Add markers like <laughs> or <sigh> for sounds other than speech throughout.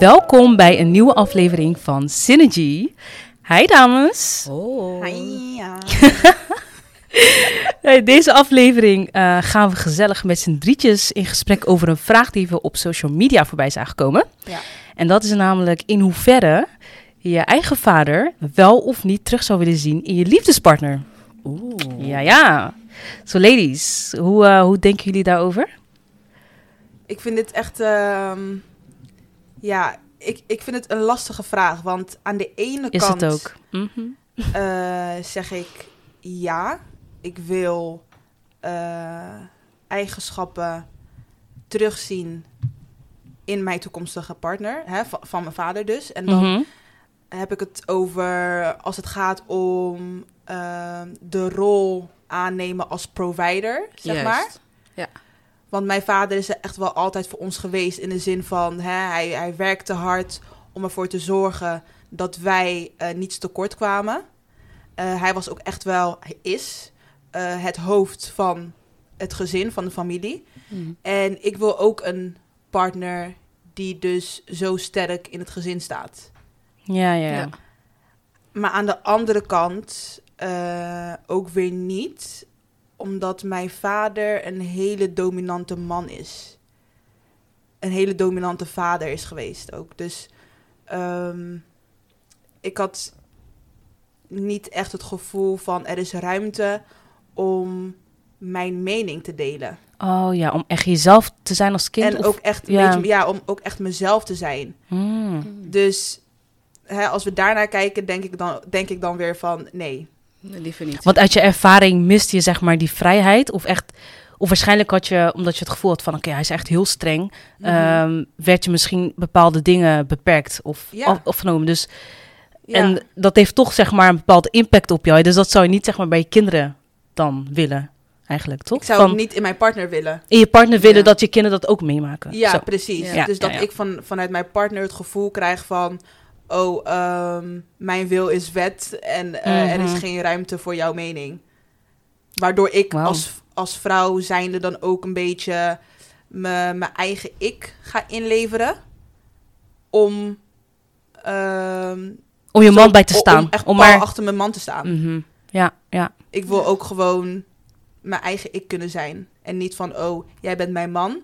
Welkom bij een nieuwe aflevering van Synergy. Hi dames. Oh. Ja. <laughs> Deze aflevering eh, gaan we gezellig met z'n drietjes in gesprek over een vraag die we op social media voorbij zijn gekomen. Ja. En dat is namelijk in hoeverre je je eigen vader wel of niet terug zou willen zien in je liefdespartner. Oeh. Ja, ja. So ladies, hoe, eh, hoe denken jullie daarover? Ik vind dit echt, ehm, ja, ik, ik vind het een lastige vraag. Want aan de ene Is kant het ook? Mhm. eh, zeg ik ja, ik wil eh, eigenschappen terugzien in mijn toekomstige partner, hè, van, van mijn vader dus. En dan Mhm. heb ik het over als het gaat om ehm, de rol aannemen als provider, zeg Juist. maar. Want mijn vader is er echt wel altijd voor ons geweest in de zin van hè, hij, hij werkte hard om ervoor te zorgen dat wij eh, niets tekort kwamen. Eh, hij was ook echt wel, hij is eh, het hoofd van het gezin, van de familie. Mhm. En ik wil ook een partner die dus zo sterk in het gezin staat. Ja, ja, ja. Ja. Maar aan de andere kant ook weer niet, omdat mijn vader een hele dominante man is. Een hele dominante vader is geweest ook. Dus ehm, ik had niet echt het gevoel van er is ruimte om mijn mening te delen. Oh ja, om echt jezelf te zijn als kind. en of- ook echt, ja. weet je, ja, om ook echt mezelf te zijn. Hmm. Dus hè, als we daarnaar kijken, denk ik, dan, denk ik dan weer van nee. Nee, liever niet. Want uit je ervaring mist je zeg maar die vrijheid? Of echt, of waarschijnlijk had je, omdat je het gevoel had van oké, hij is echt heel streng, Mhm. ehm, werd je misschien bepaalde dingen beperkt of Ja. af- afgenomen. Dus, Ja. En dat heeft toch zeg maar een bepaalde impact op jou. Dus dat zou je niet zeg maar bij je kinderen dan willen, eigenlijk, toch? ik zou Van, het niet in mijn partner willen. in je partner willen Ja. dat je kinderen dat ook meemaken. Ja, Zo. precies. Dus dat ik van, vanuit mijn partner het gevoel krijg van... oh, ehm, mijn wil is wet en eh, er is Mhm. geen ruimte voor jouw mening. Waardoor ik als, als vrouw zijnde dan ook een beetje mijn eigen ik ga inleveren. Om... ehm, Om je zo- man bij te staan. Om echt om maar... achter mijn man te staan. Mhm. Ja, ja. Ik wil ook gewoon mijn eigen ik kunnen zijn. En niet van, oh, jij bent mijn man.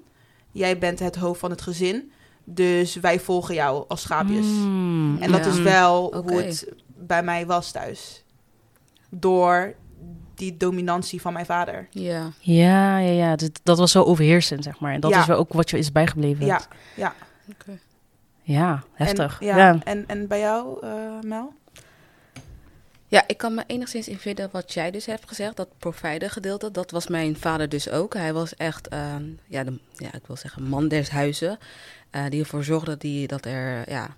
Jij bent het hoofd van het gezin. Dus wij volgen jou als schaapjes. Mm, En dat Ja. is wel hoe het bij mij was thuis. Door die dominantie van mijn vader. Ja. Ja, ja, ja. Dat, dat was zo overheersend, zeg maar. En dat Ja. is wel ook wat je is bijgebleven. Ja, ja. Oké. Ja, heftig. En, ja, ja. En, en bij jou, eh, Mel? Ja, ik kan me enigszins invinden wat jij dus hebt gezegd, dat provider gedeelte. Dat was mijn vader dus ook. Hij was echt, ehm, ja, de, ja, ik wil zeggen, man des huizen. eh, die ervoor zorgde die, dat, er, ja,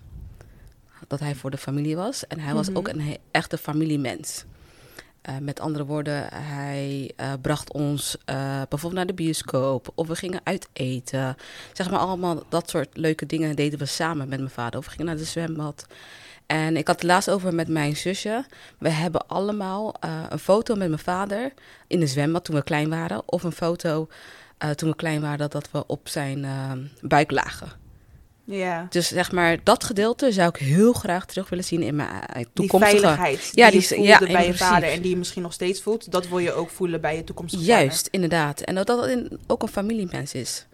dat hij voor de familie was. En hij was Mhm. ook een echte familiemens. Eh, met andere woorden, hij eh, bracht ons bijvoorbeeld naar de bioscoop. Of we gingen uit eten. Zeg maar allemaal dat soort leuke dingen deden we samen met mijn vader. Of we gingen naar de zwembad. En ik had het laatst over met mijn zusje. We hebben allemaal eh, een foto met mijn vader in de zwembad toen we klein waren. Of een foto eh, toen we klein waren dat we op zijn eh, buik lagen. Ja. Dus zeg maar, dat gedeelte zou ik heel graag terug willen zien in mijn eh, Die toekomstige... veiligheid Ja, die, die- je voelde ja, bij je vader en die je misschien nog steeds voelt, dat wil je ook voelen bij je toekomstige. Juist, inderdaad. En dat dat ook een familiemens is.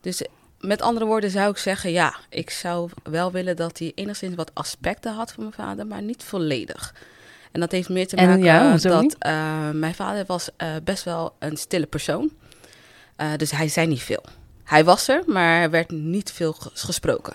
Dus met andere woorden zou ik zeggen, ja, ik zou wel willen dat hij enigszins wat aspecten had van mijn vader, maar niet volledig. En dat heeft meer te En maken ja, dat eh, mijn vader was eh, best wel een stille persoon. Eh, dus hij zei niet veel. Hij was er, maar er werd niet veel ges- gesproken.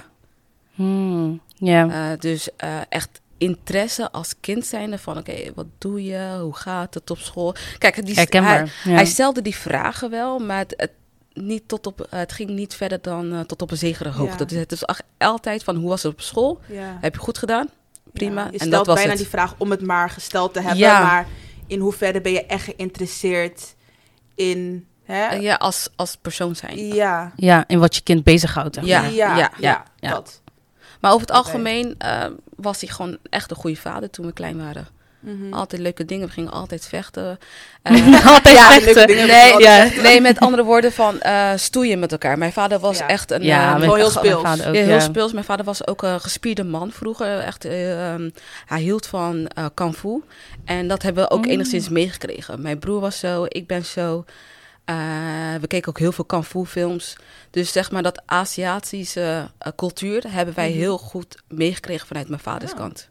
Hmm, ja. Dus echt interesse als kind zijnde van, oké, wat doe je? Hoe gaat het op school? Kijk, die, hij, ja. hij stelde die vragen wel, maar het, het, niet tot op, het ging niet verder dan eh, tot op een zekere hoogte. Ja. Dus het is ach- altijd van, hoe was het op school? Ja. Heb je goed gedaan? Prima. Ja, je en dat was bijna het. die vraag om het maar gesteld te hebben, Ja. maar in hoeverre ben je echt geïnteresseerd in... Hè? Eh, ja, als, als persoon zijn. ja. ja, in wat je kind bezighoudt. Ja, maar. ja, ja, ja, ja. dat. Maar over het algemeen eh, was hij gewoon echt een goede vader toen we klein waren. Mhm. Altijd leuke dingen. We gingen altijd vechten. <laughs> Eh, Altijd Ja, vechten. leuke dingen. nee, Ja. nee, met andere woorden van eh, stoeien met elkaar. Mijn vader was Ja. echt een... Ja, eh, gewoon heel mijn speels. vader ook, ja, heel ja. speels. Mijn vader was ook een gespierde man vroeger. Echt, eh, ehm, hij hield van eh kung fu. En dat hebben we ook Mm. enigszins meegekregen. Mijn broer was zo, ik ben zo. Eh, we keken ook heel veel kung fu films. Dus zeg maar dat Aziatische cultuur hebben wij Mhm. heel goed meegekregen vanuit mijn vaders Ja. kant.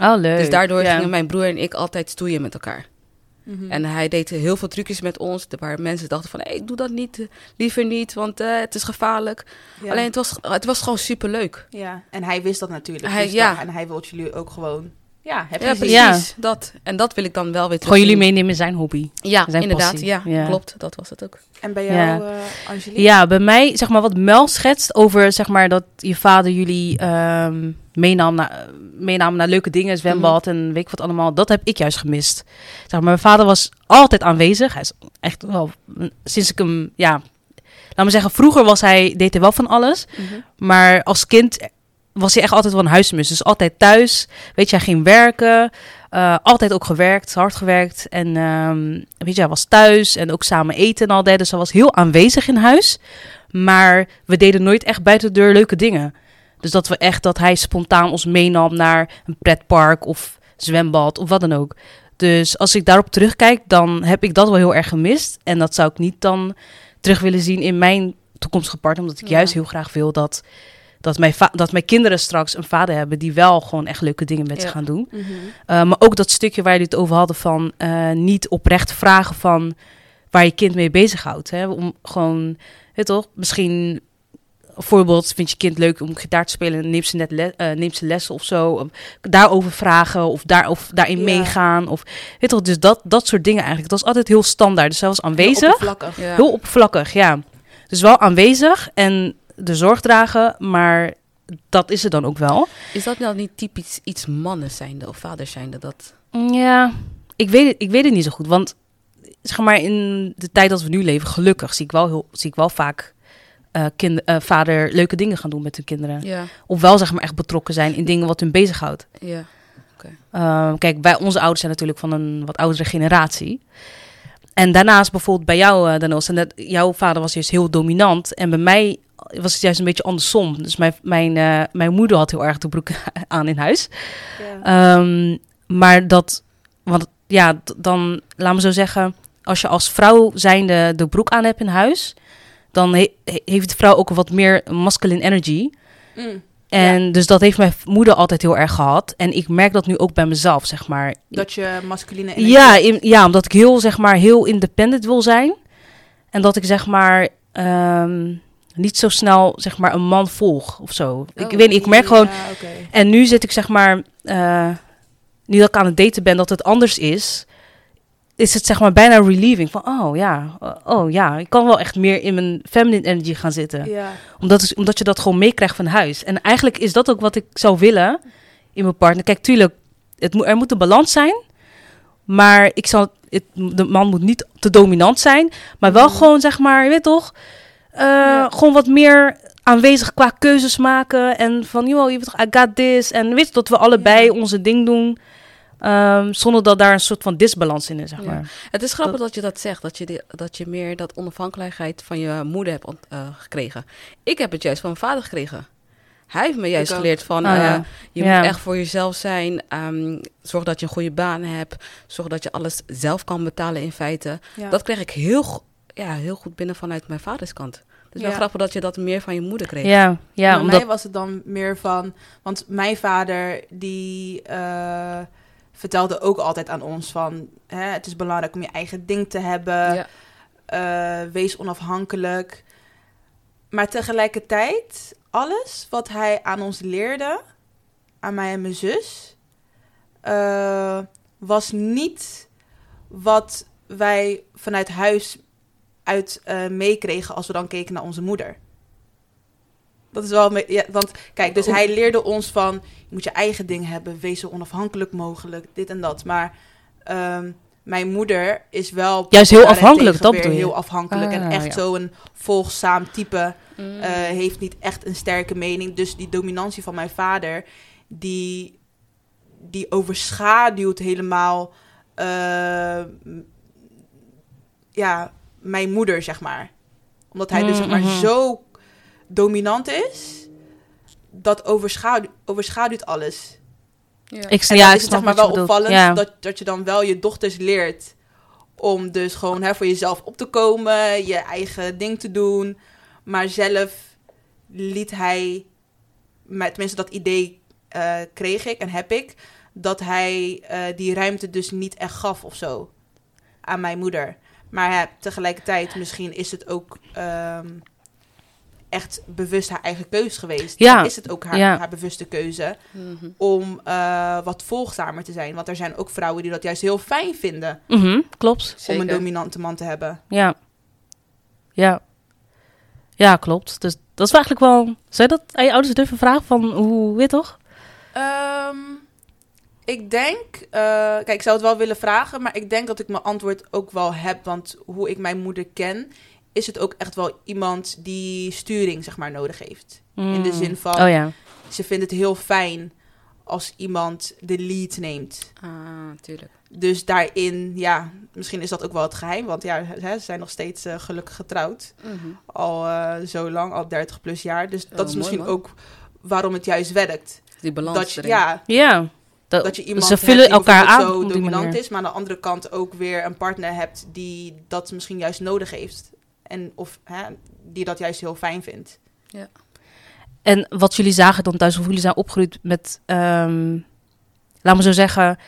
Oh, leuk. Dus daardoor Ja. gingen mijn broer en ik altijd stoeien met elkaar. Mhm. En hij deed heel veel trucjes met ons, waar mensen dachten van, hey, doe dat niet, eh, liever niet, want eh, het is gevaarlijk. Ja. Alleen het was, het was gewoon superleuk. Ja, en hij wist dat natuurlijk. Hij- dus ja. en hij wil jullie ook gewoon... Ja, heb Ja, je precies. Ja. Dat. En dat wil ik dan wel weer terug. Gewoon jullie meenemen in zijn hobby. Ja, zijn inderdaad. Ja, Ja. klopt. Dat was het ook. En bij jou, Ja. eh, Angelique? Ja, bij mij, zeg maar, wat Mel schetst over, zeg maar, dat je vader jullie ehm meenam, naar, meenam naar leuke dingen, zwembad en weet ik wat allemaal. Dat heb ik juist gemist. Zeg maar, mijn vader was altijd aanwezig. Hij is echt wel, sinds ik hem, ja, laat me zeggen, vroeger was hij, deed hij wel van alles. Mhm. Maar als kind was hij echt altijd wel een huismus. Dus altijd thuis. Weet je, hij ging werken. eh, altijd ook gewerkt, hard gewerkt. En ehm, weet je, hij was thuis en ook samen eten en al dat. Dus hij was heel aanwezig in huis. Maar we deden nooit echt buiten de deur leuke dingen. Dus dat we echt, dat hij spontaan ons meenam naar een pretpark of zwembad of wat dan ook. Dus als ik daarop terugkijk, dan heb ik dat wel heel erg gemist. En dat zou ik niet dan terug willen zien in mijn toekomstige partner. Omdat ik Ja. juist heel graag wil dat, dat, mijn dat mijn kinderen straks een vader hebben die wel gewoon echt leuke dingen met ze gaan doen. Mhm. Uh, maar ook dat stukje waar jullie het over hadden van uh, niet oprecht vragen van waar je kind mee bezighoudt. Hè? Om gewoon, weet toch, misschien een voorbeeld, vind je kind leuk om gitaar te spelen, neemt ze net le uh, neemt ze lessen of zo. Um, daarover vragen of, daar, of daarin Ja. meegaan. Of, weet toch, dus dat, dat soort dingen eigenlijk. Dat was altijd heel standaard. Dus was aanwezig. Heel oppervlakkig. Ja. Heel oppervlakkig, ja. Dus wel aanwezig en de zorg dragen, maar dat is het dan ook wel. Is dat nou niet typisch iets mannen zijnde of vaders zijnde? Dat... Ja, ik weet, het, ik weet het niet zo goed. Want zeg maar in de tijd dat we nu leven, gelukkig zie ik wel, heel, zie ik wel vaak uh, kind, uh, vader leuke dingen gaan doen met hun kinderen. Ja. Of wel zeg maar echt betrokken zijn in dingen wat hun bezighoudt. Ja. Uh, kijk, bij onze ouders zijn natuurlijk van een wat oudere generatie. En daarnaast bijvoorbeeld bij jou, uh, Danos, en dat, jouw vader was juist heel dominant. En bij mij was het juist een beetje andersom. Dus mijn, mijn, uh, mijn moeder had heel erg de broek <laughs> aan in huis. Ja. Um, maar dat, want ja, dan, laat me zo zeggen, als je als vrouw zijnde de broek aan hebt in huis, dan he, heeft de vrouw ook wat meer masculine energy. Mm. En ja. dus dat heeft mijn moeder altijd heel erg gehad. En ik merk dat nu ook bij mezelf, zeg maar. Dat je masculine energie Ja, in, ja omdat ik heel, zeg maar, heel independent wil zijn. En dat ik, zeg maar, um, niet zo snel, zeg maar, een man volg of zo. Oh, ik weet niet, ik merk gewoon... Ja, okay. En nu zit ik, zeg maar... Uh, nu dat ik aan het daten ben, dat het anders is... Is het, zeg maar, bijna relieving. Van, oh ja, oh ja, ik kan wel echt meer in mijn feminine energy gaan zitten. Ja. Omdat, is, omdat je dat gewoon meekrijgt van huis. En eigenlijk is dat ook wat ik zou willen in mijn partner. Kijk, tuurlijk, het er moet een balans zijn. Maar ik zal, het, de man moet niet te dominant zijn. Maar wel Mhm. gewoon, zeg maar, je weet toch... Uh, Ja. Gewoon wat meer aanwezig qua keuzes maken. En van, joh, je weet toch, I got this. En weet je, dat we allebei Ja. onze ding doen. Um, zonder dat daar een soort van disbalans in is, zeg Ja. maar. Het is grappig dat, je dat zegt, dat je, die, dat je meer dat onafhankelijkheid van je moeder hebt uh, gekregen. Ik heb het juist van mijn vader gekregen. Hij heeft me juist geleerd van, Oh, uh, ja. je Ja. moet echt voor jezelf zijn. Um, zorg dat je een goede baan hebt. Zorg dat je alles zelf kan betalen in feite. Ja. Dat kreeg ik heel, ja, heel goed binnen vanuit mijn vaders kant. Dus wel Ja. grappig dat je dat meer van je moeder kreeg. Ja, ja Bij omdat... mij was het dan meer van... Want mijn vader, die eh, vertelde ook altijd aan ons van... Hè, het is belangrijk om je eigen ding te hebben. Ja. eh, wees onafhankelijk. Maar tegelijkertijd, alles wat hij aan ons leerde... aan mij en mijn zus... eh, was niet wat wij vanuit huis uit eh, meekregen... als we dan keken naar onze moeder. Dat is wel... Ja, want kijk, dus hij leerde ons van... je moet je eigen ding hebben, wees zo onafhankelijk mogelijk, dit en dat. Maar ehm, mijn moeder is wel... Juist heel afhankelijk, dat weer bedoel je? Heel afhankelijk en Ah, echt ja. zo'n volgzaam type. Mm. eh, heeft niet echt een sterke mening. Dus die dominantie van mijn vader, die, die overschaduwt helemaal eh, ja, mijn moeder, zeg maar. Omdat hij dus zeg maar, Mhm. zo dominant is, dat overschaduwt, overschaduwt alles. Ja. Ik, En ja, dan ik is het zeg maar wel bedoelt. opvallend Ja. dat, dat je dan wel je dochters leert om dus gewoon hè, voor jezelf op te komen, je eigen ding te doen. Maar zelf liet hij, tenminste dat idee eh, kreeg ik en heb ik, dat hij eh, die ruimte dus niet echt gaf of zo aan mijn moeder. Maar ja, tegelijkertijd misschien is het ook ehm, echt bewust haar eigen keuze geweest. Ja. Is het ook haar, Ja. haar bewuste keuze Mhm. om eh, wat volgzamer te zijn. Want er zijn ook vrouwen die dat juist heel fijn vinden Mhm, klopt. om een dominante man te hebben. Ja. Ja. Ja, klopt. Dus dat is eigenlijk wel... Zou je dat aan je ouders durven vragen van hoe, weet toch? Ehm, ik denk, eh, kijk, ik zou het wel willen vragen, maar ik denk dat ik mijn antwoord ook wel heb. Want hoe ik mijn moeder ken, is het ook echt wel iemand die sturing, zeg maar, nodig heeft. In de Mm. zin van, Oh ja. ze vindt het heel fijn als iemand de lead neemt. Ah, tuurlijk. Dus daarin, ja, misschien is dat ook wel het geheim. Want ja, hè, ze zijn nog steeds eh, gelukkig getrouwd. Mhm. Al eh, zo lang, al 30 plus jaar. Dus Oh, dat is misschien ook waarom het juist werkt. Die balans Dat je, ja, Ja. Dat, dat je iemand ze vullen die elkaar aan zo dominant manier. is, maar aan de andere kant ook weer een partner hebt die dat misschien juist nodig heeft. En of hè, die dat juist heel fijn vindt. En wat jullie zagen dan thuis, of jullie zijn opgegroeid met, ehm laat me zo zeggen,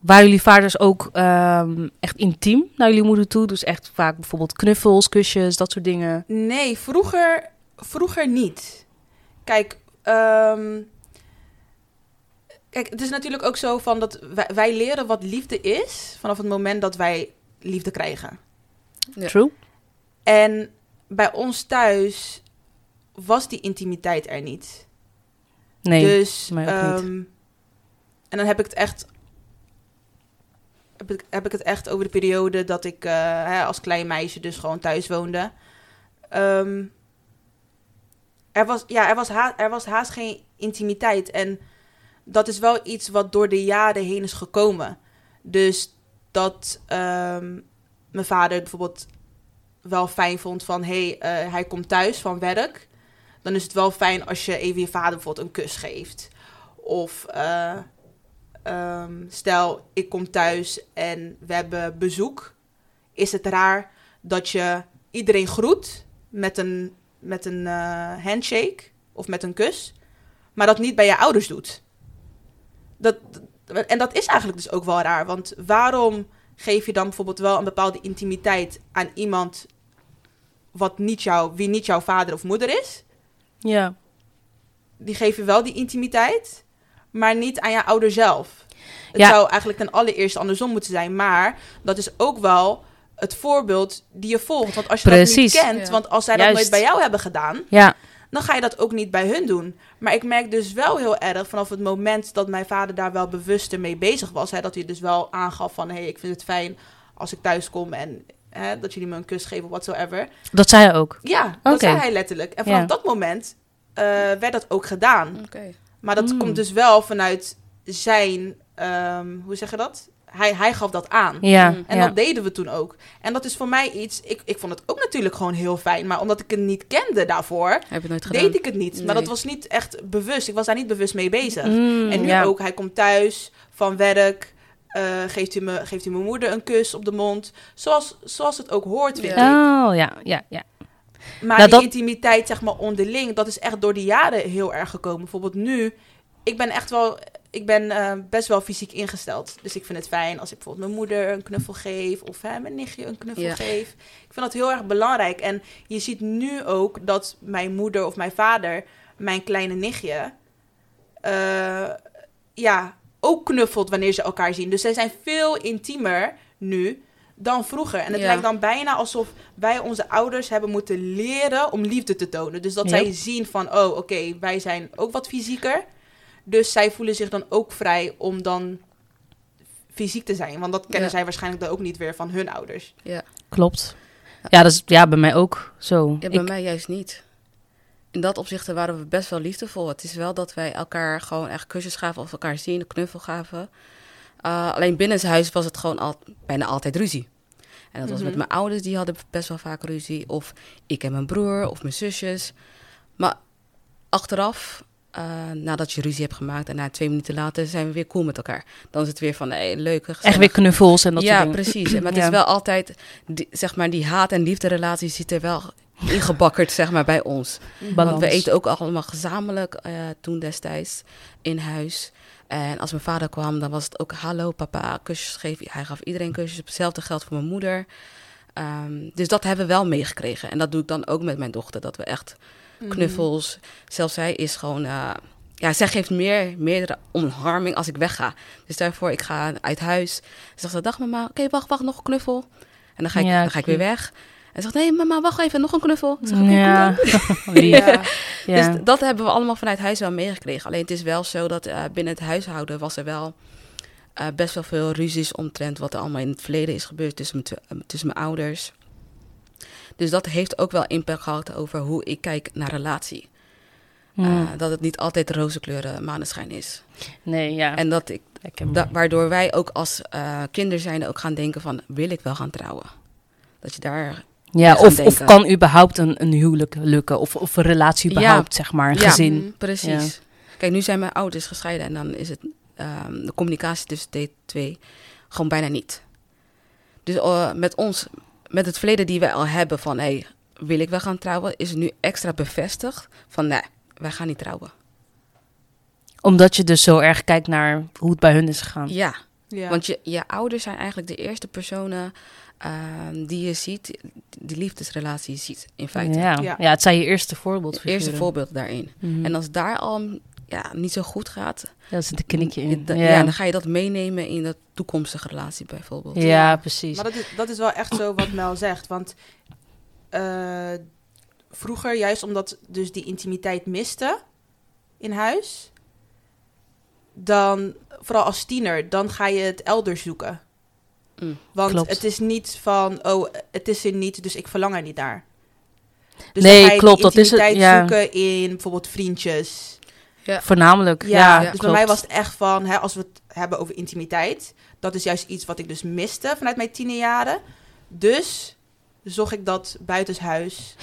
waren jullie vaders ook ehm, echt intiem naar jullie moeder toe? Dus echt vaak bijvoorbeeld knuffels, kusjes, dat soort dingen. Nee, vroeger, vroeger niet. Kijk, ehm, kijk, het is natuurlijk ook zo van dat wij, wij leren wat liefde is vanaf het moment dat wij liefde krijgen. Ja. True? En bij ons thuis was die intimiteit er niet. Nee. dus, mij ook niet. ehm, en dan heb ik het echt. Heb ik, heb ik het echt over de periode dat ik eh, hè, als klein meisje dus gewoon thuis woonde. Ehm, er, was, ja, er, was ha- er was haast geen intimiteit. En dat is wel iets wat door de jaren heen is gekomen. Dus dat ehm, mijn vader bijvoorbeeld wel fijn vond van... hé, hey, eh, hij komt thuis van werk dan is het wel fijn als je even je vader bijvoorbeeld een kus geeft. Of eh, ehm, stel, ik kom thuis en we hebben bezoek. Is het raar dat je iedereen groet met een, met een eh, handshake of met een kus, maar dat niet bij je ouders doet? Dat, en dat is eigenlijk dus ook wel raar, want waarom geef je dan bijvoorbeeld wel een bepaalde intimiteit aan iemand wat niet jou, wie niet jouw vader of moeder is? Ja. die geven wel die intimiteit, maar niet aan je ouder zelf. Het Ja. zou eigenlijk ten allereerste andersom moeten zijn, maar dat is ook wel het voorbeeld die je volgt. Want als je Precies. dat niet kent, Ja. want als zij dat Juist. nooit bij jou hebben gedaan, Ja. Dan ga je dat ook niet bij hun doen. Maar ik merk dus wel heel erg vanaf het moment dat mijn vader daar wel bewuster mee bezig was, hè, dat hij dus wel aangaf van, hé, hey, ik vind het fijn als ik thuis kom en hè, dat jullie me een kus geven, whatsoever. Dat zei hij ook. Ja, dat zei hij letterlijk. En vanaf Ja. dat moment eh, werd dat ook gedaan. Oké. Maar dat Mm. komt dus wel vanuit zijn, ehm, hoe zeg je dat? Hij, hij gaf dat aan. Ja. Mm. En ja. dat deden we toen ook. En dat is voor mij iets, ik, ik vond het ook natuurlijk gewoon heel fijn. Maar omdat ik het niet kende daarvoor, Heb nooit deed ik het niet. Maar dat was niet echt bewust. Ik was daar niet bewust mee bezig. Mm, en nu ja. ook, hij komt thuis van werk. eh, geeft, hij me, geeft hij mijn moeder een kus op de mond. Zoals, zoals het ook hoort, vind Ja. ik. Oh, ja, ja, ja. Maar Nou, die dat- intimiteit, zeg maar, onderling, dat is echt door de jaren heel erg gekomen. Bijvoorbeeld nu, ik ben echt wel, ik ben eh, best wel fysiek ingesteld. Dus ik vind het fijn als ik bijvoorbeeld mijn moeder een knuffel geef of hè, mijn nichtje een knuffel Ja. geef. Ik vind dat heel erg belangrijk. En je ziet nu ook dat mijn moeder of mijn vader, mijn kleine nichtje, eh, ja, ook knuffelt wanneer ze elkaar zien. Dus zij zijn veel intiemer nu dan vroeger. En het Ja. lijkt dan bijna alsof wij onze ouders hebben moeten leren om liefde te tonen. Dus dat zij zien van, oh, oké, wij zijn ook wat fysieker. Dus zij voelen zich dan ook vrij om dan fysiek te zijn. Want dat kennen Ja. zij waarschijnlijk dan ook niet weer van hun ouders. Ja. Klopt. Ja, dat is ja, bij mij ook zo. ja, bij Ik- mij juist niet. in dat opzicht waren we best wel liefdevol. Het is wel dat wij elkaar gewoon echt kusjes gaven of elkaar zien, een knuffel gaven. Uh, alleen binnenshuis was het gewoon al, bijna altijd ruzie. En dat was met Mhm. mijn ouders, die hadden best wel vaak ruzie. Of ik en mijn broer, of mijn zusjes. Maar achteraf, eh, nadat je ruzie hebt gemaakt... en na twee minuten later zijn we weer cool met elkaar. Dan is het weer van, hey, leuk, Echt weer knuffels en dat ja, soort dingen. precies. Maar het <clears throat> Ja. is wel altijd, die, zeg maar, die haat- en liefderelatie zit er wel ingebakkerd, zeg maar, bij ons. Want we eten ook allemaal gezamenlijk eh, toen destijds in huis. En als mijn vader kwam, dan was het ook hallo papa, kusjes geven. Hij gaf iedereen kusjes, hetzelfde geldt voor mijn moeder. Ehm, dus dat hebben we wel meegekregen. En dat doe ik dan ook met mijn dochter, dat we echt Mhm. knuffels. Zelfs zij is gewoon, eh, ja, zij geeft meer, meerdere omarming als ik wegga. Dus daarvoor, ik ga uit huis. Ze zegt, dag mama, oké, wacht, wacht, nog een knuffel. En dan ga ik, Ja, dan ga ik weer weg. En ze zegt, nee mama, wacht even, nog een knuffel. Ik zeg, <laughs> <laughs> ja. Ja. ja. Dus dat hebben we allemaal vanuit huis wel meegekregen. Alleen het is wel zo dat eh, binnen het huishouden was er wel eh, best wel veel ruzies omtrent wat er allemaal in het verleden is gebeurd tussen tussen mijn ouders. Dus dat heeft ook wel impact gehad over hoe ik kijk naar relatie. Mm. Eh, dat het niet altijd roze kleuren maneschijn is. nee, ja. En dat ik, da- waardoor wij ook als kinderen zijn ook gaan denken van, wil ik wel gaan trouwen? Dat je daar... ja, of, of kan überhaupt een, een huwelijk lukken? Of, of een relatie Ja. überhaupt, zeg maar, een Ja. gezin. Mhm. Precies. Kijk, nu zijn mijn ouders gescheiden en dan is het ehm, de communicatie tussen de twee gewoon bijna niet. Dus eh, met ons, met het verleden die wij al hebben van, hey, wil ik wel gaan trouwen, is het nu extra bevestigd van, nee, wij gaan niet trouwen. Omdat je dus zo erg kijkt naar hoe het bij hun is gegaan. Ja, Ja. want je, je ouders zijn eigenlijk de eerste personen ehm, die je ziet, die liefdesrelatie ziet, in feite. Ja. Ja. Ja. het zijn je eerste voorbeeld. Eerste voorbeeld daarin. Mhm. En als daar al ja, niet zo goed gaat, Ja, er zit een knikje in. Ja, ja. dan ga je dat meenemen in de toekomstige relatie bijvoorbeeld. Ja, precies. Maar dat is, dat is wel echt zo wat Mel zegt. Want eh, vroeger, juist omdat dus die intimiteit miste in huis, dan, vooral als tiener, dan ga je het elders zoeken. Mm. Want Klopt. het is niet van, oh, het is er niet, dus ik verlang er niet naar. Dus Nee, dan ga je klopt, dat is het, intimiteit ja. zoeken in bijvoorbeeld vriendjes. Voornamelijk, Ja, ja, dus bij mij was het echt van, hè, als we het hebben over intimiteit, dat is juist iets wat ik dus miste vanuit mijn tienerjaren. Dus zocht ik dat buitenshuis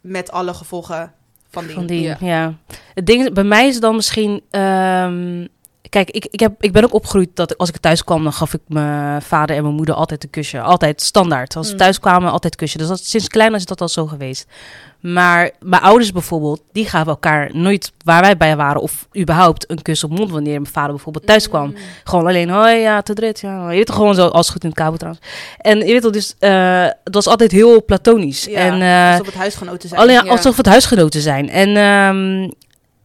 met alle gevolgen van die. Van die, Ja. ja. Het ding, is, bij mij is dan misschien... ehm, kijk, ik, ik, heb, ik ben ook opgegroeid dat als ik thuis kwam... dan gaf ik mijn vader en mijn moeder altijd een kusje. Altijd standaard. Als ze Mm. thuis kwamen, altijd kusje. Dus dat, sinds klein is dat al zo geweest. Maar mijn ouders bijvoorbeeld, die gaven elkaar nooit... waar wij bij waren of überhaupt een kus op mond... wanneer mijn vader bijvoorbeeld thuis kwam. Mm. Gewoon alleen, hoi, ja, te drit, ja. Je weet toch gewoon zo, als goed in het kabel trouwens. En je weet toch, dus eh, het was altijd heel platonisch. Ja, en, eh, alsof het huisgenoten zijn. Alleen Ja. alsof het huisgenoten zijn. En, ehm,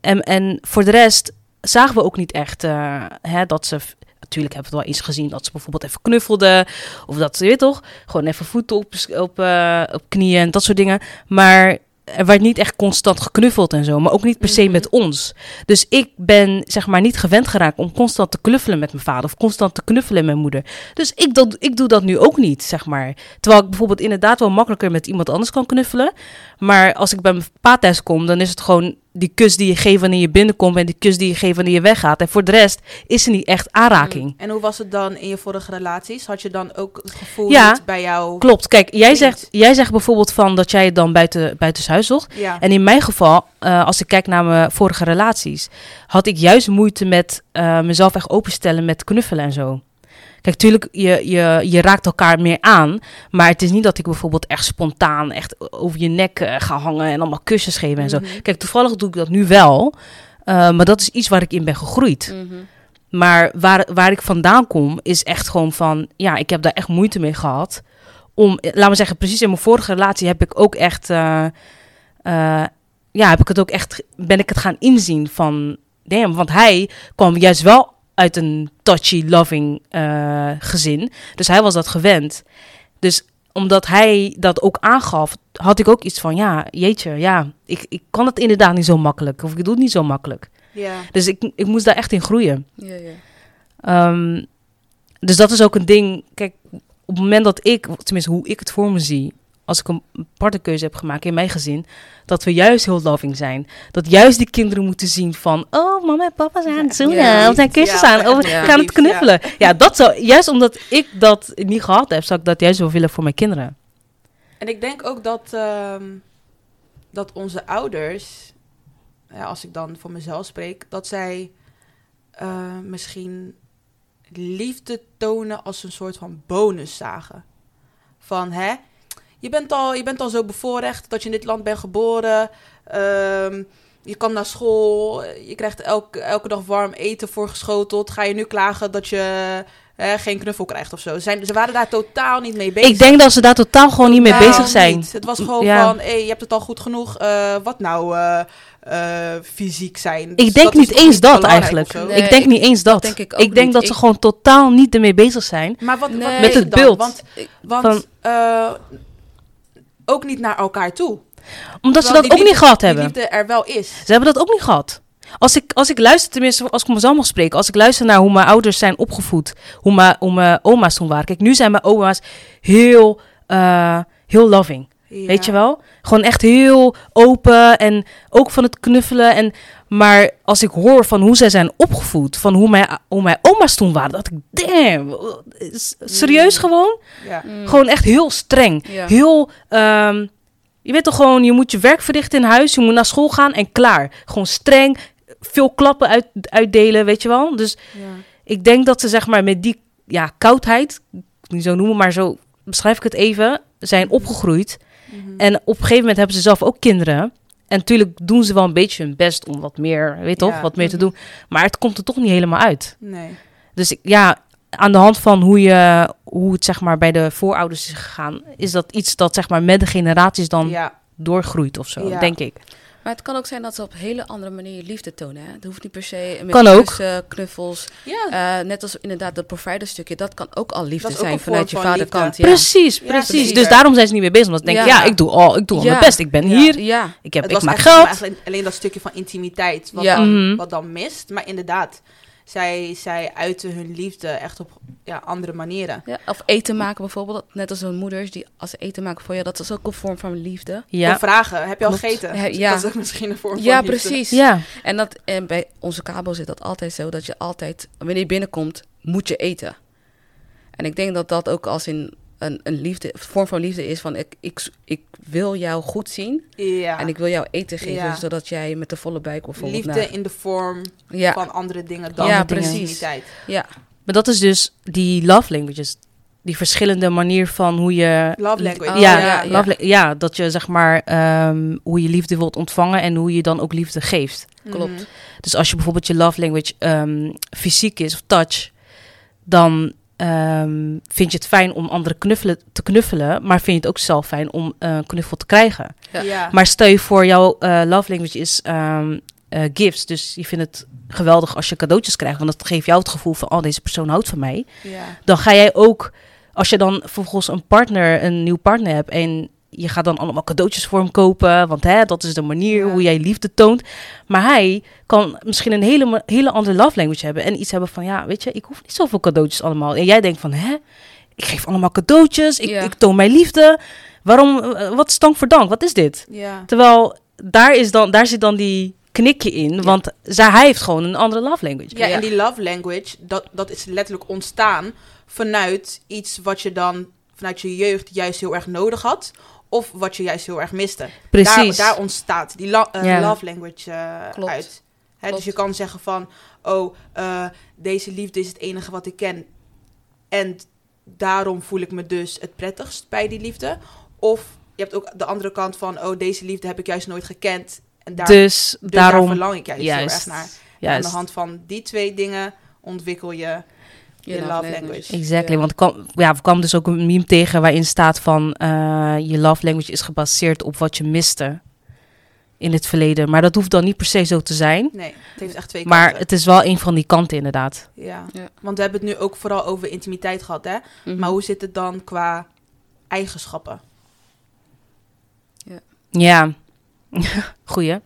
en, en voor de rest zagen we ook niet echt eh, hè, dat ze... Natuurlijk hebben we het wel eens gezien dat ze bijvoorbeeld even knuffelden. Of dat ze, weet toch, gewoon even voeten op, op, eh, op knieën en dat soort dingen. Maar er werd niet echt constant geknuffeld en zo. Maar ook niet per se Mhm. met ons. Dus ik ben zeg maar niet gewend geraakt om constant te knuffelen met mijn vader. Of constant te knuffelen met mijn moeder. Dus ik, dat, ik doe dat nu ook niet, zeg maar. Terwijl ik bijvoorbeeld inderdaad wel makkelijker met iemand anders kan knuffelen. Maar als ik bij mijn pa thuis kom, dan is het gewoon die kus die je geeft wanneer je binnenkomt. En die kus die je geeft wanneer je weggaat. En voor de rest is er niet echt aanraking. En hoe was het dan in je vorige relaties? Had je dan ook het gevoel Ja. niet bij jou? Klopt. Kijk, jij zegt, jij zegt bijvoorbeeld van dat jij het dan buiten, buitenshuis zocht. Ja. En in mijn geval, eh, als ik kijk naar mijn vorige relaties, had ik juist moeite met eh, mezelf echt openstellen met knuffelen en zo. Kijk, tuurlijk, je, je, je raakt elkaar meer aan. Maar het is niet dat ik bijvoorbeeld echt spontaan echt over je nek eh, ga hangen en allemaal kusjes geven en zo. Mhm. Kijk, toevallig doe ik dat nu wel. eh, maar dat is iets waar ik in ben gegroeid. Mhm. Maar waar, waar ik vandaan kom, is echt gewoon van... Ja, ik heb daar echt moeite mee gehad. Om, eh, laat me zeggen, precies in mijn vorige relatie heb ik ook echt... ja, heb ik het ook echt... Ben ik het gaan inzien van... Damn, want hij kwam juist wel uit een touchy, loving eh, gezin. Dus hij was dat gewend. Dus omdat hij dat ook aangaf, had ik ook iets van... Ja, jeetje, ja, ik, ik kan het inderdaad niet zo makkelijk. Of ik doe het niet zo makkelijk. Ja. Dus ik, ik moest daar echt in groeien. Ja, ja. Ehm, dus dat is ook een ding. Kijk, op het moment dat ik, tenminste hoe ik het voor me zie, als ik een partnerkeuze heb gemaakt in mijn gezin, dat we juist heel loving zijn. Dat juist die kinderen moeten zien van, oh, mama en papa zijn aan het zoenen, Ja, of zijn kusjes ja, aan, of ja. gaan het knuffelen. Ja. dat zou, juist omdat ik dat niet gehad heb, zou ik dat juist wel willen voor mijn kinderen. En ik denk ook dat, ehm, dat onze ouders, ja, als ik dan voor mezelf spreek, dat zij eh, misschien liefde tonen als een soort van bonus zagen. Van hè, je bent al, je bent al zo bevoorrecht dat je in dit land bent geboren. ehm, je kan naar school, je krijgt elke, elke dag warm eten voorgeschoteld. Ga je nu klagen dat je hè, geen knuffel krijgt of zo? Ze Zijn, ze waren daar totaal niet mee bezig. Ik denk dat ze daar totaal gewoon niet mee bezig zijn. niet. Het was gewoon Ja. van, hey, je hebt het al goed genoeg. eh, wat nou eh, eh, fysiek zijn? Ik Dus denk niet eens dat eigenlijk. Nee, ik denk ik- niet eens dat. denk ik ook ik denk niet. dat ze Ik- gewoon totaal niet ermee bezig zijn. Maar wat, Nee. Met het dan? beeld. Want, want Van- eh, ook niet naar elkaar toe. Omdat ze dat die ook niet gehad die hebben. liefde er wel is. Ze hebben dat ook niet gehad. Als ik, als ik luister, tenminste, als ik mezelf mag spreken, als ik luister naar hoe mijn ouders zijn opgevoed, hoe mijn, hoe mijn oma's toen waren. Kijk, nu zijn mijn oma's heel, eh, heel loving. Ja. Weet je wel? Gewoon echt heel open en ook van het knuffelen. En, maar als ik hoor van hoe zij zijn opgevoed, van hoe mijn, hoe mijn oma's toen waren, dacht ik, damn, serieus Mm. gewoon? Ja. Mm. Gewoon echt heel streng. Ja. Heel, ehm, je weet toch gewoon, je moet je werk verrichten in huis, je moet naar school gaan en klaar. Gewoon streng, veel klappen uit, uitdelen, weet je wel? Dus Ja. ik denk dat ze zeg maar met die ja, koudheid, niet zo noemen, maar zo beschrijf ik het even, zijn opgegroeid. Mhm. En op een gegeven moment hebben ze zelf ook kinderen. En natuurlijk doen ze wel een beetje hun best om wat meer, weet toch, wat meer te Mhm. doen. Maar het komt er toch niet helemaal uit. Nee. Dus ik, ja, aan de hand van hoe, je, hoe het zeg maar bij de voorouders is gegaan, is dat iets dat zeg maar met de generaties dan Ja. doorgroeit of zo, Ja. denk ik. Maar het kan ook zijn dat ze op een hele andere manier liefde tonen. Hè? Het hoeft niet per se met Kan ook. kussen, knuffels. Ja. Eh, net als inderdaad dat providerstukje. Dat kan ook al liefde Dat ook zijn vanuit je van vaderkant. Ja. Precies, Ja, precies. precies. Dus daarom zijn ze niet mee bezig. Omdat ze denken, ja, Ja. ik doe al, ik doe al mijn best. Ik ben Ja. hier, Ja, ik, heb, Het ik maak geld. alleen, alleen dat stukje van intimiteit wat, Ja. dan, Mhm. wat dan mist. Maar inderdaad, zij, zij uiten hun liefde echt op ja, andere manieren. ja. Of eten maken bijvoorbeeld. Net als hun moeders die als ze eten maken voor je. Dat is ook een vorm van liefde. Ja, Of vragen, heb je al gegeten? Ja, ja. Dat is ook misschien een vorm van Ja, liefde. precies. ja. En, dat, en bij onze kabel zit dat altijd zo. Dat je altijd, wanneer je binnenkomt, moet je eten. En ik denk dat dat ook als in een, een liefde, vorm van liefde is van ik, ik, ik wil jou goed zien. Ja. En ik wil jou eten geven, Ja. zodat jij met de volle buik bijvoorbeeld Liefde naar- in de vorm Ja, van andere dingen dan Ja, de precies. intimiteit. ja, Maar dat is dus die love languages. Die verschillende manier van hoe je... Love language. Oh, ja, ja, ja, ja. ja, dat je zeg maar ehm, hoe je liefde wilt ontvangen en hoe je dan ook liefde geeft. klopt. Mhm. Dus als je bijvoorbeeld je love language ehm, fysiek is of touch, dan ehm, vind je het fijn om anderen knuffelen, te knuffelen, maar vind je het ook zelf fijn om eh, een knuffel te krijgen. Ja. Ja. Maar stel je voor, jouw eh, love language is ehm, eh, gifts, dus je vindt het geweldig als je cadeautjes krijgt, want dat geeft jou het gevoel van, oh, deze persoon houdt van mij. ja. Dan ga jij ook, als je dan vervolgens een partner, een nieuw partner hebt en je gaat dan allemaal cadeautjes voor hem kopen, want hè, dat is de manier Ja. hoe jij liefde toont. Maar hij kan misschien een hele, hele andere love language hebben en iets hebben van, ja, weet je, ik hoef niet zoveel cadeautjes allemaal. En jij denkt van, hè, ik geef allemaal cadeautjes, ik, Ja. ik toon mijn liefde. Waarom, eh, wat is dank voor dank? Wat is dit? ja. Terwijl daar, is dan, daar zit dan die knikje in, want zij, hij heeft gewoon een andere love language. Ja, Ja. en die love language, dat, dat is letterlijk ontstaan vanuit iets wat je dan vanuit je jeugd juist heel erg nodig had. Of wat je juist heel erg miste. Precies. Daar, daar ontstaat die la- eh, Ja. love language eh, Klopt. uit. Hè, Klopt. dus je kan zeggen van, oh, eh, deze liefde is het enige wat ik ken. En daarom voel ik me dus het prettigst bij die liefde. Of je hebt ook de andere kant van, oh, deze liefde heb ik juist nooit gekend. En daar, dus, dus daar daarom, verlang ik juist, heel juist, erg naar. En aan de hand van die twee dingen ontwikkel je je love language. Exactly, Ja. want kwam, ja, er kwam dus ook een meme tegen waarin staat van eh, je love language is gebaseerd op wat je miste in het verleden. Maar dat hoeft dan niet per se zo te zijn. Nee, het heeft echt twee Maar kanten. het is wel een van die kanten inderdaad. Ja. Ja. want we hebben het nu ook vooral over intimiteit gehad, hè? Mhm. Maar hoe zit het dan qua eigenschappen? Ja, <laughs> goeie.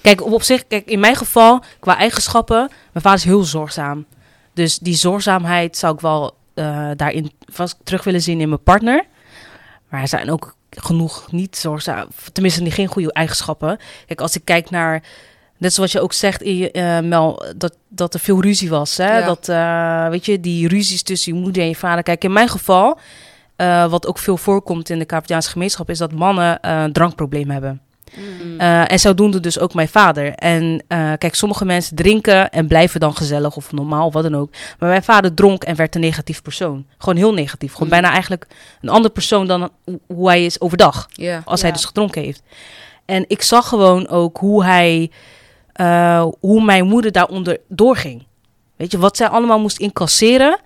Kijk, op, op zich, kijk, in mijn geval, qua eigenschappen, mijn vader is heel zorgzaam. Dus die zorgzaamheid zou ik wel eh, daarin vast terug willen zien in mijn partner. Maar er zijn ook genoeg niet zorgzaam. Tenminste, niet geen goede eigenschappen. Kijk, als ik kijk naar. Net zoals je ook zegt, eh, Mel, dat, dat er veel ruzie was. Hè? Ja. Dat, eh, weet je, die ruzies tussen je moeder en je vader. Kijk, in mijn geval, wat ook veel voorkomt in de Capedaanse gemeenschap, is dat mannen een drankprobleem hebben. Mm. Eh, en zodoende dus ook mijn vader. En eh, kijk, sommige mensen drinken en blijven dan gezellig of normaal of wat dan ook. Maar mijn vader dronk en werd een negatief persoon. Gewoon heel negatief. Gewoon Mm. bijna eigenlijk een andere persoon dan hoe- hij is overdag. Als hij dus gedronken heeft. En ik zag gewoon ook hoe hij, eh, hoe mijn moeder daaronder doorging. Weet je, wat zij allemaal moest incasseren.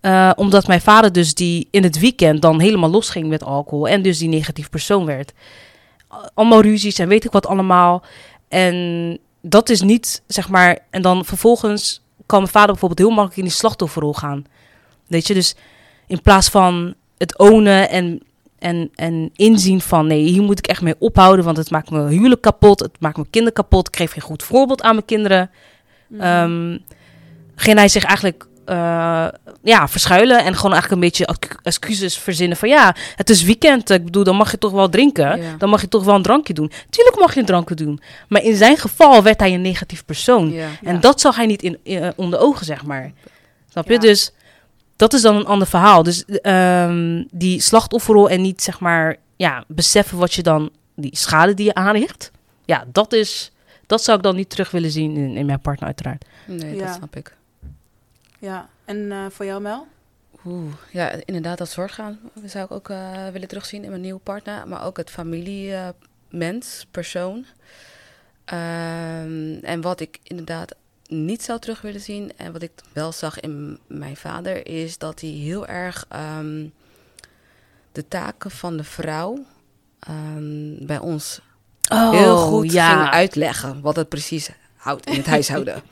eh, omdat mijn vader dus die in het weekend dan helemaal losging met alcohol. En dus die negatief persoon werd. Allemaal ruzies en weet ik wat allemaal. En dat is niet, zeg maar... En dan vervolgens kan mijn vader bijvoorbeeld heel makkelijk in die slachtofferrol gaan. Weet je, dus in plaats van het ownen en, en, en inzien van... nee, hier moet ik echt mee ophouden... want het maakt mijn huwelijk kapot, het maakt mijn kinderen kapot... ik geef geen goed voorbeeld aan mijn kinderen... Mhm. Ehm, ging hij zich eigenlijk eh, ja, verschuilen en gewoon eigenlijk een beetje excuses verzinnen van ja, het is weekend, ik bedoel, dan mag je toch wel drinken, Ja. dan mag je toch wel een drankje doen. Tuurlijk mag je een drankje doen, maar in zijn geval werd hij een negatief persoon. Ja. En Ja. dat zag hij niet in, in- onder ogen, zeg maar. Snap je? Ja. Dus dat is dan een ander verhaal. Dus ehm, die slachtofferrol en niet, zeg maar, ja, beseffen wat je dan, die schade die je aanricht. Ja, dat is, dat zou ik dan niet terug willen zien in, in mijn partner, uiteraard. Nee, Ja. dat snap ik. Ja, en eh, voor jou, Mel? Oeh, ja, inderdaad, dat zorggaan zou ik ook eh, willen terugzien in mijn nieuwe partner. Maar ook het familiemens, persoon. Ehm, en wat ik inderdaad niet zou terug willen zien... en wat ik wel zag in mijn vader... is dat hij heel erg ehm, de taken van de vrouw... ehm, bij ons heel goed Oh, ja. ging uitleggen wat het precies houdt in het huishouden. <laughs>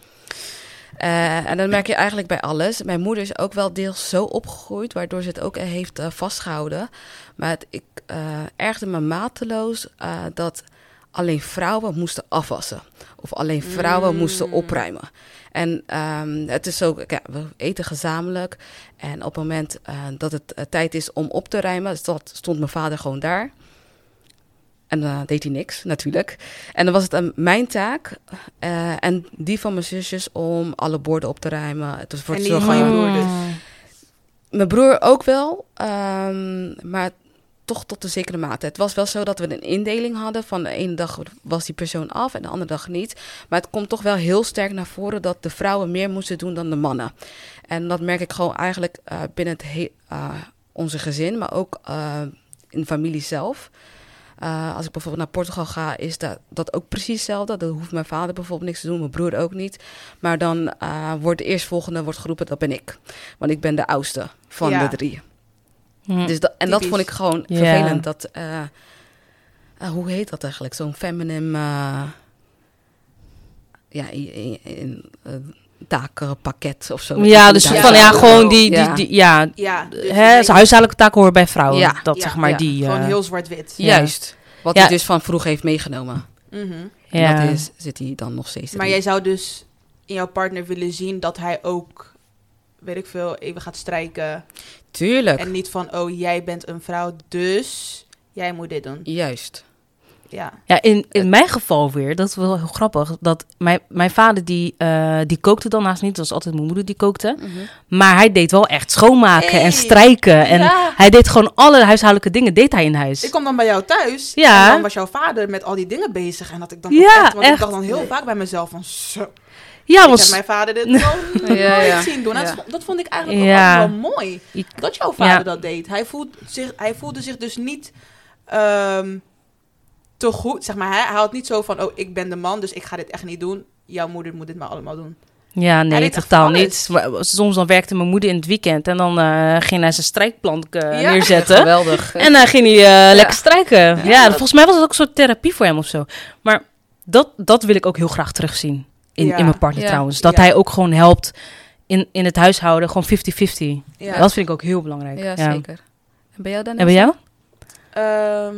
Eh, en dan merk je eigenlijk bij alles. Mijn moeder is ook wel deels zo opgegroeid, waardoor ze het ook heeft eh, vastgehouden. Maar het, ik uh, ergde me mateloos dat alleen vrouwen moesten afwassen. Of alleen vrouwen mm. moesten opruimen. En um, het is zo, ja, we eten gezamenlijk. En op het moment dat het tijd is om op te ruimen, stond, stond mijn vader gewoon daar. En dan deed hij niks, natuurlijk. En dan was het um, mijn taak uh, en die van mijn zusjes om alle borden op te ruimen. Het was voor en het die van je broer dus? Mijn broer ook wel, um, maar toch tot een zekere mate. Het was wel zo dat we een indeling hadden van de ene dag was die persoon af en de andere dag niet. Maar het komt toch wel heel sterk naar voren dat de vrouwen meer moesten doen dan de mannen. En dat merk ik gewoon eigenlijk uh, binnen het he- uh, onze gezin, maar ook in de familie zelf. Uh, als ik bijvoorbeeld naar Portugal ga, is dat, dat ook precies hetzelfde. Dan hoeft mijn vader bijvoorbeeld niks te doen, mijn broer ook niet. Maar dan uh, wordt de eerstvolgende wordt geroepen, dat ben ik. Want ik ben de oudste van ja. de drie. Hm. Dus dat, en dat vond ik gewoon vervelend. Dat, uh, hoe heet dat eigenlijk? Zo'n feminine... uh, ja, in, in, in takenpakket of zo. Ja, dus van ja, gewoon die, die, Ja. die ja, Ja, dus hè, dus- huishoudelijke taken horen bij vrouwen. Ja, dat ja, zeg maar ja. die. Gewoon eh, heel zwart-wit. Ja. Juist. Wat Ja. hij dus van vroeg heeft meegenomen. Mhm. ja. En dat is, zit hij dan nog steeds Maar erin. jij zou dus in jouw partner willen zien dat hij ook, weet ik veel, even gaat strijken. Tuurlijk. En niet van, oh, jij bent een vrouw, dus jij moet dit doen. Juist. Ja. Ja, in, in mijn geval weer, dat is wel heel grappig. Dat mijn, mijn vader die, eh, die kookte dan naast niet. Dat was altijd mijn moeder die kookte. Mhm. Maar hij deed wel echt schoonmaken Hey. en strijken. En Ja. hij deed gewoon alle huishoudelijke dingen deed hij in huis. Ik kwam dan bij jou thuis Ja. en dan was jouw vader met al die dingen bezig. En dat ik dan Ja, ook echt, want ik dacht dan heel vaak bij mezelf van, zo, ja, ik want heb mijn vader dit <laughs> gewoon Ja, nooit ja. zien doen. Dat, dat vond ik eigenlijk ook wel mooi. Dat jouw vader dat deed. Hij, voelt zich, hij voelde zich dus niet ehm, te goed. Zeg maar, hij, hij had niet zo van, oh, ik ben de man, dus ik ga dit echt niet doen. Jouw moeder moet dit maar allemaal doen. Ja, nee, totaal niet. Maar Soms dan werkte mijn moeder in het weekend en dan eh, ging hij zijn strijkplank eh, Ja. neerzetten. Geweldig. En dan ging hij eh, lekker strijken. Ja, dat- volgens mij was het ook een soort therapie voor hem of zo. Maar dat, dat wil ik ook heel graag terugzien in, Ja. in mijn partner Ja. trouwens. Dat Ja. hij ook gewoon helpt in, in het huishouden. Gewoon 50-50. Ja. Dat vind ik ook heel belangrijk. Ja, zeker. En bij jou dan? En bij jou? Ehm,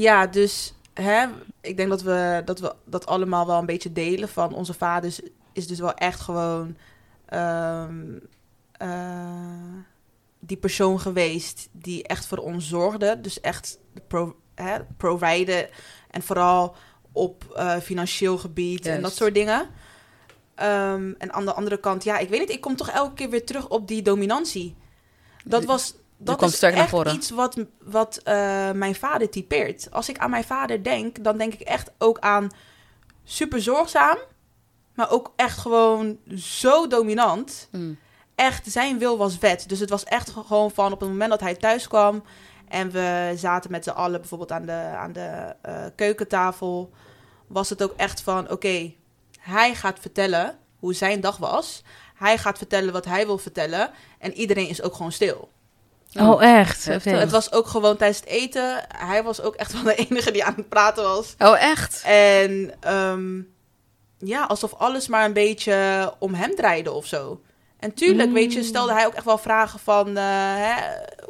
ja, dus hè, ik denk dat we, dat we dat allemaal wel een beetje delen. Van onze vaders is dus wel echt gewoon ehm, eh, die persoon geweest die echt voor ons zorgde. Dus echt pro, hè, providen. En vooral op eh, financieel gebied en dat soort dingen. Ehm, en aan de andere kant, ja, ik weet niet, ik kom toch elke keer weer terug op die dominantie. Dat was. Dat is naar echt voren. iets wat, wat eh, mijn vader typeert. Als ik aan mijn vader denk, dan denk ik echt ook aan super zorgzaam, maar ook echt gewoon zo dominant Mm. echt, zijn wil was wet. Dus het was echt gewoon van op het moment dat hij thuis kwam en we zaten met z'n allen bijvoorbeeld aan de, aan de eh, keukentafel, was het ook echt van: oké, hij gaat vertellen hoe zijn dag was. Hij gaat vertellen wat hij wil vertellen. En iedereen is ook gewoon stil. Oh, echt? Het was ook gewoon tijdens het eten. Hij was ook echt <laughs> wel de enige die aan het praten was. Oh, echt? En ehm, ja, alsof alles maar een beetje om hem draaide of zo. En tuurlijk, Mm. weet je, stelde hij ook echt wel vragen van eh, hè,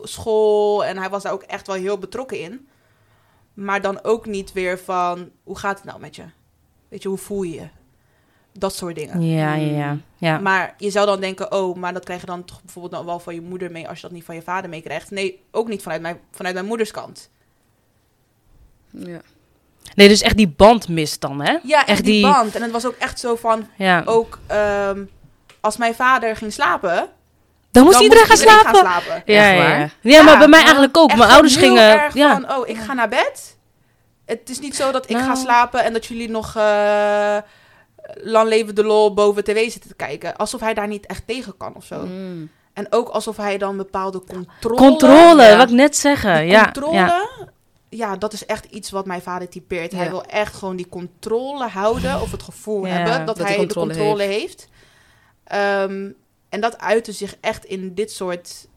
school. En hij was daar ook echt wel heel betrokken in. Maar dan ook niet weer van, hoe gaat het nou met je? Weet je, hoe voel je je? Dat soort dingen. Ja, ja, ja. ja. Maar je zou dan denken, oh, maar dat krijg je dan toch bijvoorbeeld dan wel van je moeder mee... als je dat niet van je vader meekrijgt. Nee, ook niet vanuit mijn, vanuit mijn moeders kant. Ja. Nee, dus echt die band mist dan, hè? Ja, echt, Echt die, die- band. En het was ook echt zo van, Ja. ook ehm, als mijn vader ging slapen. dan moest dan iedereen gaan slapen. slapen. Ja, Echt ja, ja. ja, maar Ja, bij mij eigenlijk ook. Mijn ouders heel gingen... erg Ja. van, oh, ik ga naar bed. Het is niet zo dat ik ga Nou. slapen en dat jullie nog eh lang leven de lol boven tv zitten te kijken. Alsof hij daar niet echt tegen kan of zo. Mm. En ook alsof hij dan bepaalde controle... Controle, Ja. wat ik net zeggen. Die Ja, controle, ja. ja. dat is echt iets wat mijn vader typeert. Hij wil echt gewoon die controle houden of het gevoel hebben dat, dat hij de controle heeft. Ehm, en dat uitte zich echt in dit soort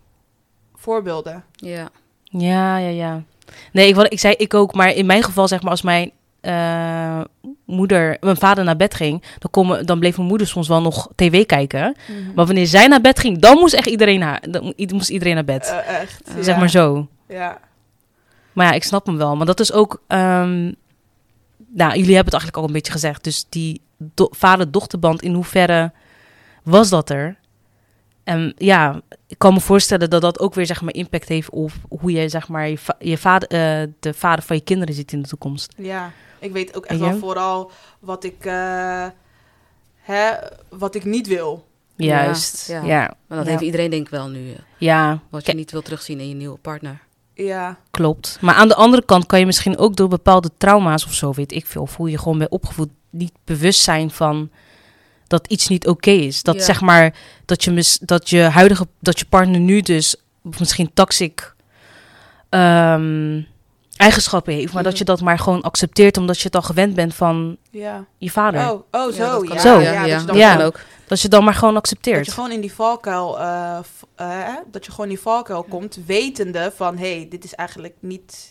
voorbeelden. Ja. Ja, ja, ja. Nee, ik, ik zei ik ook, maar in mijn geval, zeg maar, als mijn eh, moeder, mijn vader naar bed ging, dan, kon, dan bleef mijn moeder soms wel nog tv kijken. Maar wanneer zij naar bed ging, dan moest echt iedereen naar, dan mo- moest iedereen naar bed. Eh, echt. Eh, zeg ja. maar zo. Ja. Maar ja, ik snap hem wel. Maar dat is ook. ehm, nou, jullie hebben het eigenlijk al een beetje gezegd. Dus die do- vader-dochterband, in hoeverre was dat er? En ja, ik kan me voorstellen dat dat ook weer zeg maar impact heeft op hoe je zeg maar je, va- je vader, eh, de vader van je kinderen ziet in de toekomst. ja, ik weet ook echt wel vooral wat ik, eh, hè, wat ik niet wil. Juist. ja. Ja, ja. Maar dat Ja. heeft iedereen denk ik wel nu. eh, ja Wat je niet wil terugzien in je nieuwe partner. Ja, klopt. Maar aan de andere kant kan je misschien ook door bepaalde trauma's of zo, weet ik veel, hoe je gewoon bent opgevoed, niet bewust zijn van dat iets niet oké is. Dat Ja. zeg maar dat je, mis, dat je huidige, dat je partner nu dus misschien toxic ehm, eigenschappen heeft, maar dat Mhm. je dat maar gewoon accepteert omdat je het al gewend bent van ja. je vader. Oh, oh zo. Ja, dat kan Zo. ook. Ja, Ja, dat je dan dat ook. Dat je dan maar gewoon Dat accepteert. je gewoon in die valkuil, eh, eh, dat je gewoon in die valkuil komt, wetende van, hé, hey, dit is eigenlijk niet,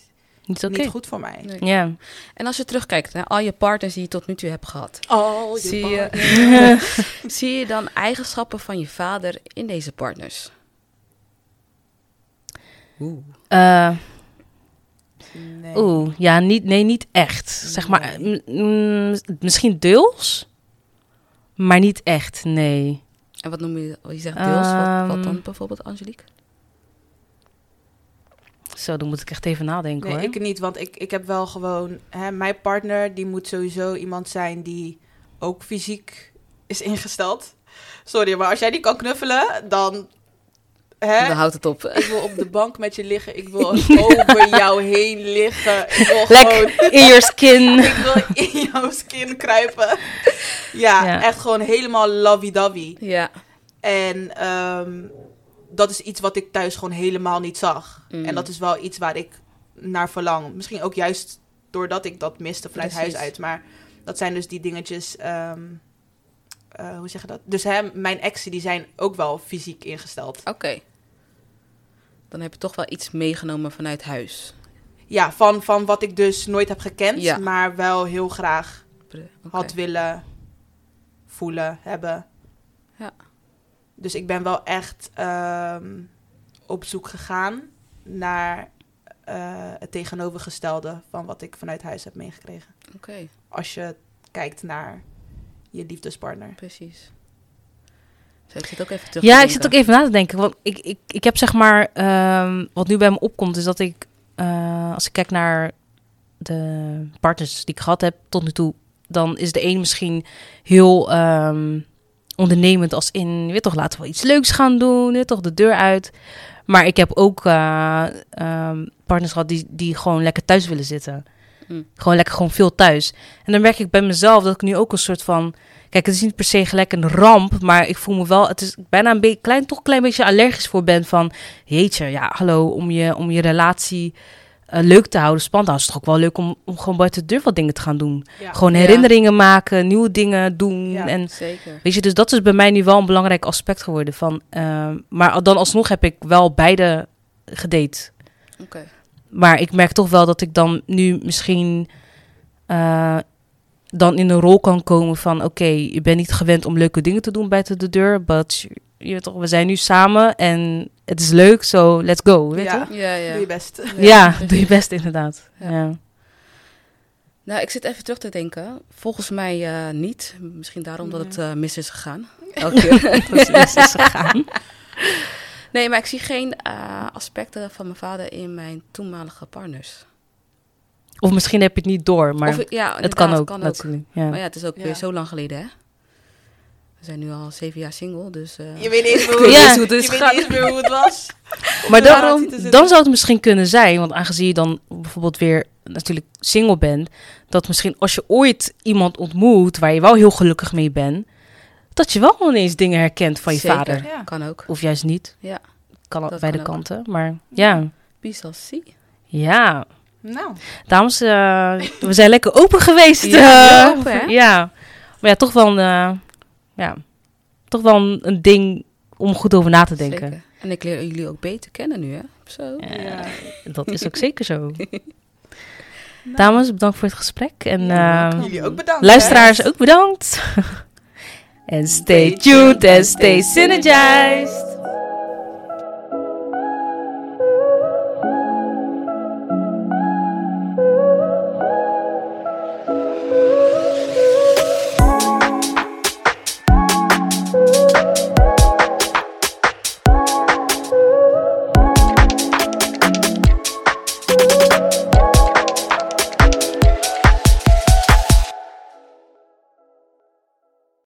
niet goed voor mij. Nee. Ja. En als je terugkijkt naar al je partners die je tot nu toe hebt gehad. Oh, Zie je, <laughs> zie je dan eigenschappen van je vader in deze partners? Oeh. Eh, Nee. Oeh, ja, niet, nee, niet echt. Zeg maar, Nee. m- mm, misschien deels, maar niet echt, nee. En wat noem je, je zegt deels, wat, wat dan Ehm. bijvoorbeeld, Angelique? Zo, dan moet ik echt even nadenken Nee, hoor. ik niet, want ik, ik heb wel gewoon... Hè, mijn partner, die moet sowieso iemand zijn die ook fysiek is ingesteld. Sorry, maar als jij die kan knuffelen, dan... Hè, Dan houdt het op. ik wil op de bank met je liggen. Ik wil <laughs> <laughs> over jou heen liggen. Ik wil gewoon... In your skin. <laughs> Ik wil in jouw skin kruipen. Ja, Ja. echt gewoon helemaal lovey-dovey. Ja. En ehm, dat is iets wat ik thuis gewoon helemaal niet zag. Mm. En dat is wel iets waar ik naar verlang. Misschien ook juist doordat ik dat miste vanuit Precies. huis uit. Maar dat zijn dus die dingetjes. ehm, eh, hoe zeg je dat? Dus hè, mijn exen die zijn ook wel fysiek ingesteld. Oké. Dan heb je toch wel iets meegenomen vanuit huis. Ja, van, van wat ik dus nooit heb gekend. Ja. Maar wel heel graag had willen voelen, hebben. Dus ik ben wel echt ehm, op zoek gegaan naar eh, het tegenovergestelde van wat ik vanuit huis heb meegekregen. Oké, Als je kijkt naar je liefdespartner. precies. Dus ik zit ook even terug Ja, te ik zit ook even na te denken. Want ik, ik, ik heb zeg maar, ehm, wat nu bij me opkomt, is dat ik, eh, als ik kijk naar de partners die ik gehad heb tot nu toe, dan is de een misschien heel ehm, ondernemend als in, weet toch, laten we iets leuks gaan doen, weet toch, de deur uit. Maar ik heb ook eh, ehm, partners gehad die, die gewoon lekker thuis willen zitten. Mm. Gewoon lekker gewoon veel thuis. En dan merk ik bij mezelf dat ik nu ook een soort van... Kijk, het is niet per se gelijk een ramp, maar ik voel me wel... Het is bijna een beetje klein, toch een klein beetje allergisch voor ben van... Jeetje, ja, hallo, om je, om je relatie eh, leuk te houden, spannend te houden... is het toch ook wel leuk om, om gewoon buiten de deur wat dingen te gaan doen. Ja. Gewoon Ja. herinneringen maken, nieuwe dingen doen. Ja. En Zeker. weet je, dus dat is bij mij nu wel een belangrijk aspect geworden. Van, ehm, maar dan alsnog heb ik wel beide gedate. Oké. Maar ik merk toch wel dat ik dan nu misschien eh, dan in een rol kan komen van... oké, je bent niet gewend om leuke dingen te doen buiten de deur... but je weet toch, we zijn nu samen en het is leuk, so let's go, weet Ja. je? Ja, ja. Doe je best. Ja, <laughs> doe je best inderdaad. Ja. Ja. Nou, ik zit even terug te denken. Volgens mij eh, niet. Misschien daarom dat het eh, mis is gegaan. <laughs> Elke keer. Dat mis is gegaan. <laughs> Nee, maar ik zie geen eh, aspecten van mijn vader in mijn toenmalige partners. Of misschien heb je het niet door, maar Of, ja, het kan ook, natuurlijk. Ja. Maar ja, het is ook Ja. weer zo lang geleden, hè? We zijn nu al zeven jaar single, dus... eh, Je weet niet eens meer hoe <laughs> hoe, het het is, hoe het is je Je weet weet niet eens meer hoe het was. <laughs> Maar de dan, zou het misschien kunnen zijn, want aangezien je dan bijvoorbeeld weer natuurlijk single bent, dat misschien als je ooit iemand ontmoet waar je wel heel gelukkig mee bent, dat je wel ineens dingen herkent van je zeker. vader. Ja. Kan ook. Of juist niet. Ja. Kan Dat beide kan ook. kanten. Maar ja, Wie zal zien? ja. Nou, Dames, eh, we zijn lekker open geweest. Ja, eh, open, hè? ja. Maar ja, toch wel een, eh, ja, toch wel een, ding om goed over na te denken. Zeker. En ik leer jullie ook beter kennen nu, hè? Zo. Ja, Ja. Dat is ook zeker zo. <laughs> Dames, bedankt voor het gesprek. En Ja, eh, jullie ook bedankt. luisteraars hè. ook bedankt. <laughs> en stay tuned and stay synergized.